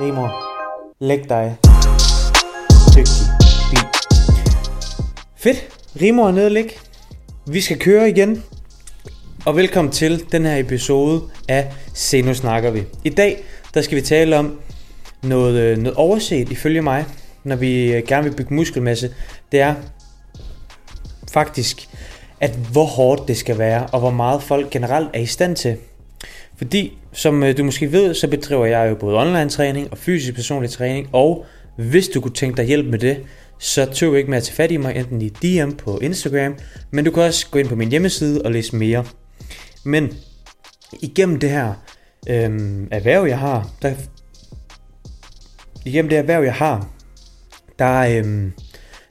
Rimor, læg dig. Dygtig bil. Fedt. Rimor er nede og. Vi skal køre igen. Og velkommen til den her episode af Se nu snakker vi. I dag, der skal vi tale om noget, øh, noget overset ifølge mig, når vi øh, gerne vil bygge muskelmasse. Det er faktisk, at hvor hårdt det skal være, og hvor meget folk generelt er i stand til. Fordi, som øh, du måske ved, så bedriver jeg jo både online træning og fysisk personlig træning, og hvis du kunne tænke dig hjælp med det, så tøv ikke med at tage fat i mig, enten i DM på Instagram, men du kan også gå ind på min hjemmeside og læse mere. Men igennem det her øhm, erhverv, jeg har, der, igennem det erhverv, jeg har, der, øhm,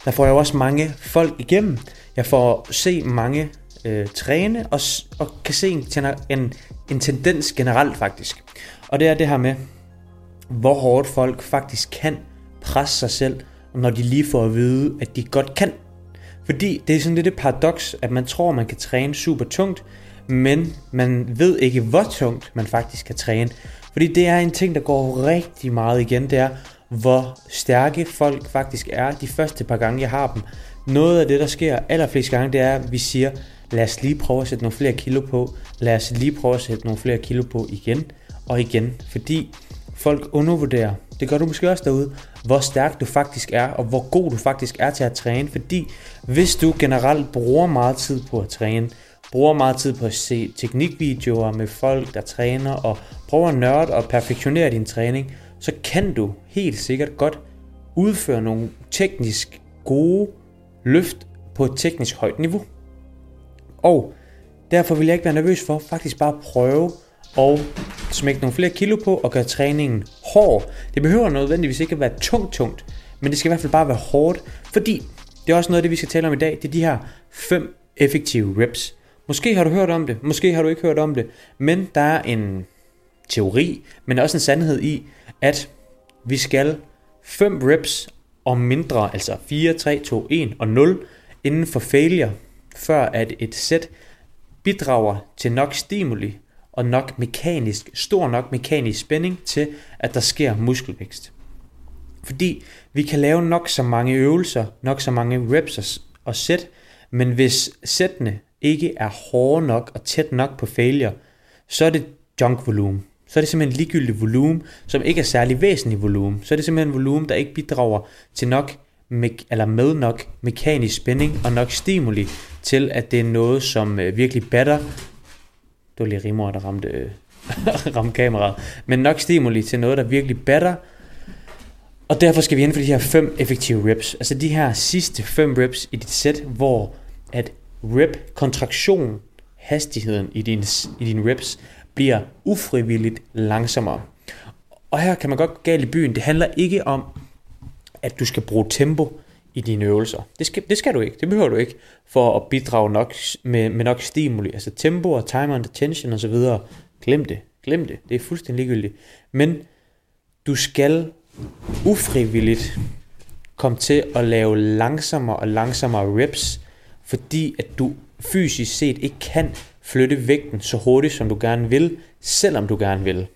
der får jeg også mange folk igennem. Jeg får se mange øh, træne og, og kan se en, en, en tendens generelt faktisk. Og det er det her med, hvor hårdt folk faktisk kan presse sig selv, når de lige får at vide, at de godt kan. Fordi det er sådan lidt et paradoks, at man tror, man kan træne super tungt, men man ved ikke, hvor tungt man faktisk kan træne. Fordi det er en ting, der går rigtig meget igen, det er, hvor stærke folk faktisk er de første par gange, jeg har dem. Noget af det, der sker allerflest gange, det er, at vi siger, lad os lige prøve at sætte nogle flere kilo på, lad os lige prøve at sætte nogle flere kilo på igen og igen, fordi folk undervurderer, det gør du måske også derude, hvor stærk du faktisk er, og hvor god du faktisk er til at træne, fordi hvis du generelt bruger meget tid på at træne, bruger meget tid på at se teknikvideoer med folk, der træner, og prøver at nørde og perfektionere din træning, så kan du helt sikkert godt udføre nogle teknisk gode løft på et teknisk højt niveau. Og derfor vil jeg ikke være nervøs for faktisk bare at prøve og smække nogle flere kilo på og gøre træningen hård. Det behøver nødvendigvis ikke at være tungt tungt, men det skal i hvert fald bare være hårdt, fordi det er også noget af det, vi skal tale om i dag. Det er de her fem effektive reps. Måske har du hørt om det, måske har du ikke hørt om det, men der er en teori, men også en sandhed i, at vi skal 5 reps og mindre, altså 4, 3, 2, 1 og 0, inden for failure, før at et sæt bidrager til nok stimuli og nok mekanisk, stor nok mekanisk spænding til, at der sker muskelvækst. Fordi vi kan lave nok så mange øvelser, nok så mange reps og sæt, men hvis sættene ikke er hårde nok og tæt nok på failure, så er det junk volumen. Så er det simpelthen ligegyldig volumen, som ikke er særlig væsentlig volumen. Så er det simpelthen volumen, der ikke bidrager til nok me- eller med nok mekanisk spænding og nok stimuli til, at det er noget, som øh, virkelig batter. Det var lige rimor, der ramte, øh, ramte kameraet. Men nok stimuli til noget, der virkelig batter. Og derfor skal vi ind for de her fem effektive reps. Altså de her sidste fem reps i dit sæt, hvor at rep, kontraktion, hastigheden i din, i din reps, bliver ufrivilligt langsommere. Og her kan man godt gå galt i byen. Det handler ikke om, at du skal bruge tempo i dine øvelser. Det skal, det skal du ikke. Det behøver du ikke for at bidrage nok med, med nok stimuli. Altså tempo og time under tension osv. Glem det. Glem det. Det er fuldstændig ligegyldigt. Men du skal ufrivilligt komme til at lave langsommere og langsommere reps, fordi at du fysisk set ikke kan flytte vægten så hurtigt, som du gerne vil, selvom du gerne vil.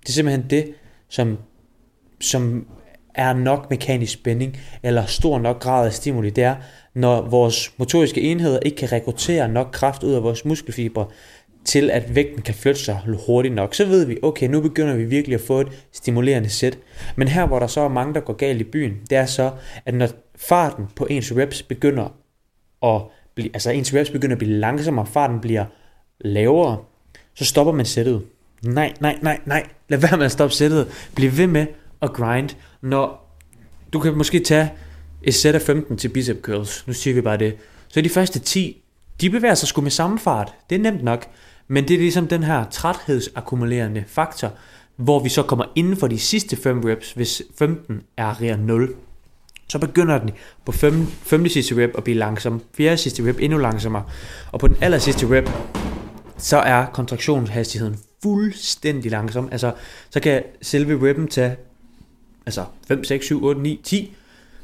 Det er simpelthen det, som, som er nok mekanisk spænding, eller stor nok grad af stimuli, det er, når vores motoriske enheder ikke kan rekruttere nok kraft ud af vores muskelfibre, til at vægten kan flytte sig hurtigt nok, så ved vi, okay, nu begynder vi virkelig at få et stimulerende sæt. Men her, hvor der så er mange, der går galt i byen, det er så, at når farten på ens reps begynder at altså ens reps begynder at blive langsommere, farten bliver lavere, så stopper man sættet. Nej, nej, nej, nej. Lad være med at stoppe sættet. Bliv ved med at grind. Når du kan måske tage et sæt af 15 til bicep curls. Nu siger vi bare det. Så de første 10, de bevæger sig sgu med samme fart. Det er nemt nok. Men det er ligesom den her træthedsakkumulerende faktor, hvor vi så kommer inden for de sidste 5 reps, hvis 15 er real 0. Så begynder den på 5. 5. sidste rep at blive langsom, fjerde sidste rep endnu langsommere, og på den aller sidste rep, så er kontraktionshastigheden fuldstændig langsom. Altså, så kan selve reppen tage altså 5, 6, 7, 8, 9, 10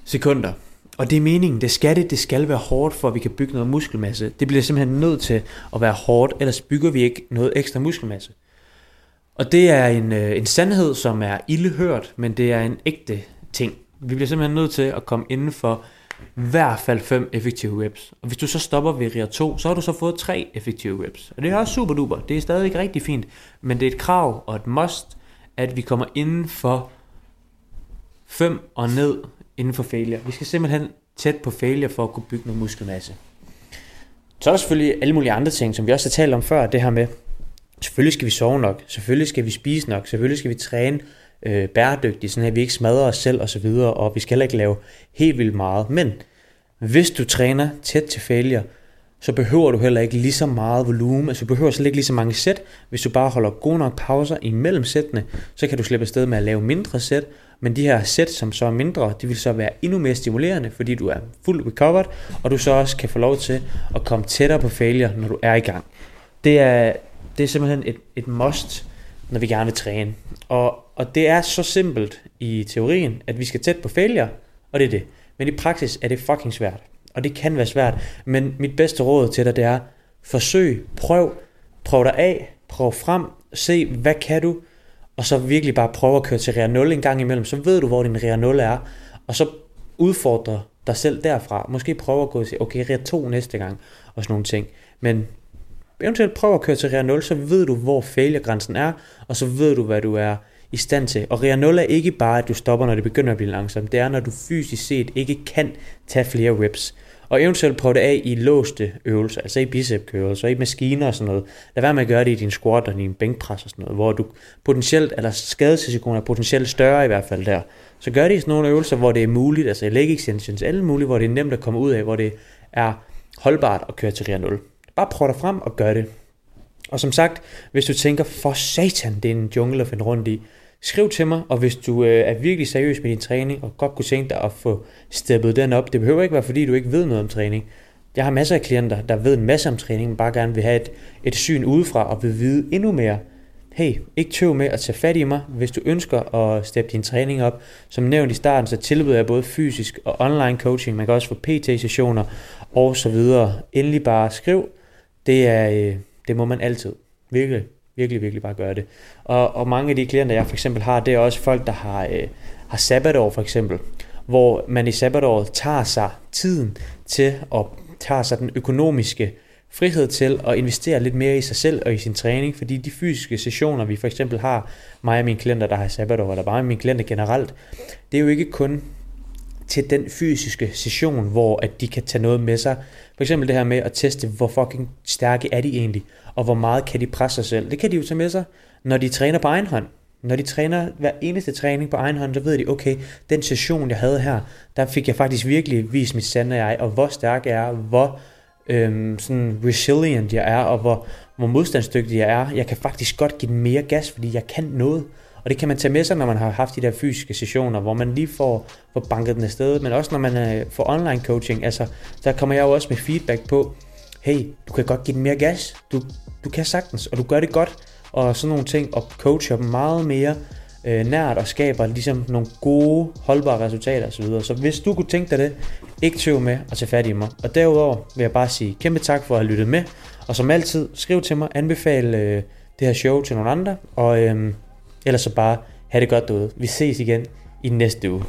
sekunder. Og det er meningen, det skal det, det skal være hårdt, for at vi kan bygge noget muskelmasse. Det bliver simpelthen nødt til at være hårdt, ellers bygger vi ikke noget ekstra muskelmasse. Og det er en, øh, en sandhed, som er ildehørt, men det er en ægte ting. Vi bliver simpelthen nødt til at komme inden for i hvert fald 5 effektive reps. Og hvis du så stopper ved RIA 2, så har du så fået 3 effektive reps. Og det er også super duper. Det er stadig rigtig fint. Men det er et krav og et must, at vi kommer inden for 5 og ned inden for failure. Vi skal simpelthen tæt på failure for at kunne bygge noget muskelmasse. Så er der selvfølgelig alle mulige andre ting, som vi også har talt om før. Det her med, selvfølgelig skal vi sove nok, selvfølgelig skal vi spise nok, selvfølgelig skal vi træne øh, bæredygtige, sådan at vi ikke smadrer os selv og så videre, og vi skal heller ikke lave helt vildt meget. Men hvis du træner tæt til failure, så behøver du heller ikke lige så meget volumen, altså du behøver slet ikke lige så mange sæt. Hvis du bare holder gode nok pauser imellem sættene, så kan du slippe afsted med at lave mindre sæt, men de her sæt, som så er mindre, de vil så være endnu mere stimulerende, fordi du er fuldt recovered, og du så også kan få lov til at komme tættere på failure, når du er i gang. Det er, det er simpelthen et, et must, når vi gerne vil træne. Og, og det er så simpelt i teorien, at vi skal tæt på failure, og det er det. Men i praksis er det fucking svært. Og det kan være svært. Men mit bedste råd til dig, det er, forsøg, prøv, prøv dig af, prøv frem, se, hvad kan du, og så virkelig bare prøve at køre til rea 0 en gang imellem, så ved du, hvor din rea 0 er, og så udfordre dig selv derfra. Måske prøve at gå til, okay, rea 2 næste gang, og sådan nogle ting. Men eventuelt prøv at køre til rea 0, så ved du, hvor failure-grænsen er, og så ved du, hvad du er i stand til. Og real 0 er ikke bare, at du stopper, når det begynder at blive langsomt. Det er, når du fysisk set ikke kan tage flere reps. Og eventuelt prøve det af i låste øvelser, altså i bicepsøvelser, i maskiner og sådan noget. Lad være med at gøre det i din squat og din bænkpres og sådan noget, hvor du potentielt, eller skadesrisikoen er potentielt større i hvert fald der. Så gør det i sådan nogle øvelser, hvor det er muligt, altså leg extensions, alle mulige, hvor det er nemt at komme ud af, hvor det er holdbart at køre til RIA 0. Bare prøv dig frem og gør det. Og som sagt, hvis du tænker, for satan, det er en jungle at finde rundt i, Skriv til mig, og hvis du øh, er virkelig seriøs med din træning, og godt kunne tænke dig at få steppet den op, det behøver ikke være, fordi du ikke ved noget om træning. Jeg har masser af klienter, der ved en masse om træning, men bare gerne vil have et, et syn udefra og vil vide endnu mere. Hey, ikke tøv med at tage fat i mig, hvis du ønsker at steppe din træning op. Som nævnt i starten, så tilbyder jeg både fysisk og online coaching. Man kan også få PT-sessioner og så videre. Endelig bare skriv. Det, er, øh, det må man altid. Virkelig virkelig, virkelig bare gøre det. Og, og mange af de klienter, jeg for eksempel har, det er også folk, der har, øh, har sabbatår for eksempel, hvor man i sabbatåret tager sig tiden til at tage sig den økonomiske frihed til at investere lidt mere i sig selv og i sin træning, fordi de fysiske sessioner, vi for eksempel har, mig og mine klienter, der har sabbatår, eller bare mine klienter generelt, det er jo ikke kun til den fysiske session, hvor at de kan tage noget med sig. For eksempel det her med at teste, hvor fucking stærke er de egentlig, og hvor meget kan de presse sig selv. Det kan de jo tage med sig, når de træner på egen hånd. Når de træner hver eneste træning på egen hånd, så ved de, okay, den session, jeg havde her, der fik jeg faktisk virkelig vist mit sande jeg, og hvor stærk jeg er, hvor øhm, sådan resilient jeg er, og hvor, hvor modstandsdygtig jeg er. Jeg kan faktisk godt give den mere gas, fordi jeg kan noget. Og det kan man tage med sig, når man har haft de der fysiske sessioner, hvor man lige får, får banket den afsted, men også når man øh, får online coaching. Altså, der kommer jeg jo også med feedback på, hey, du kan godt give den mere gas, du, du kan sagtens, og du gør det godt, og sådan nogle ting, og coacher dem meget mere øh, nært og skaber ligesom nogle gode, holdbare resultater osv. Så hvis du kunne tænke dig det, ikke tøv med at tage fat i mig. Og derudover vil jeg bare sige kæmpe tak for at have lyttet med, og som altid, skriv til mig, anbefal øh, det her show til nogle andre, og øh, ellers så bare have det godt derude. Vi ses igen i næste uge.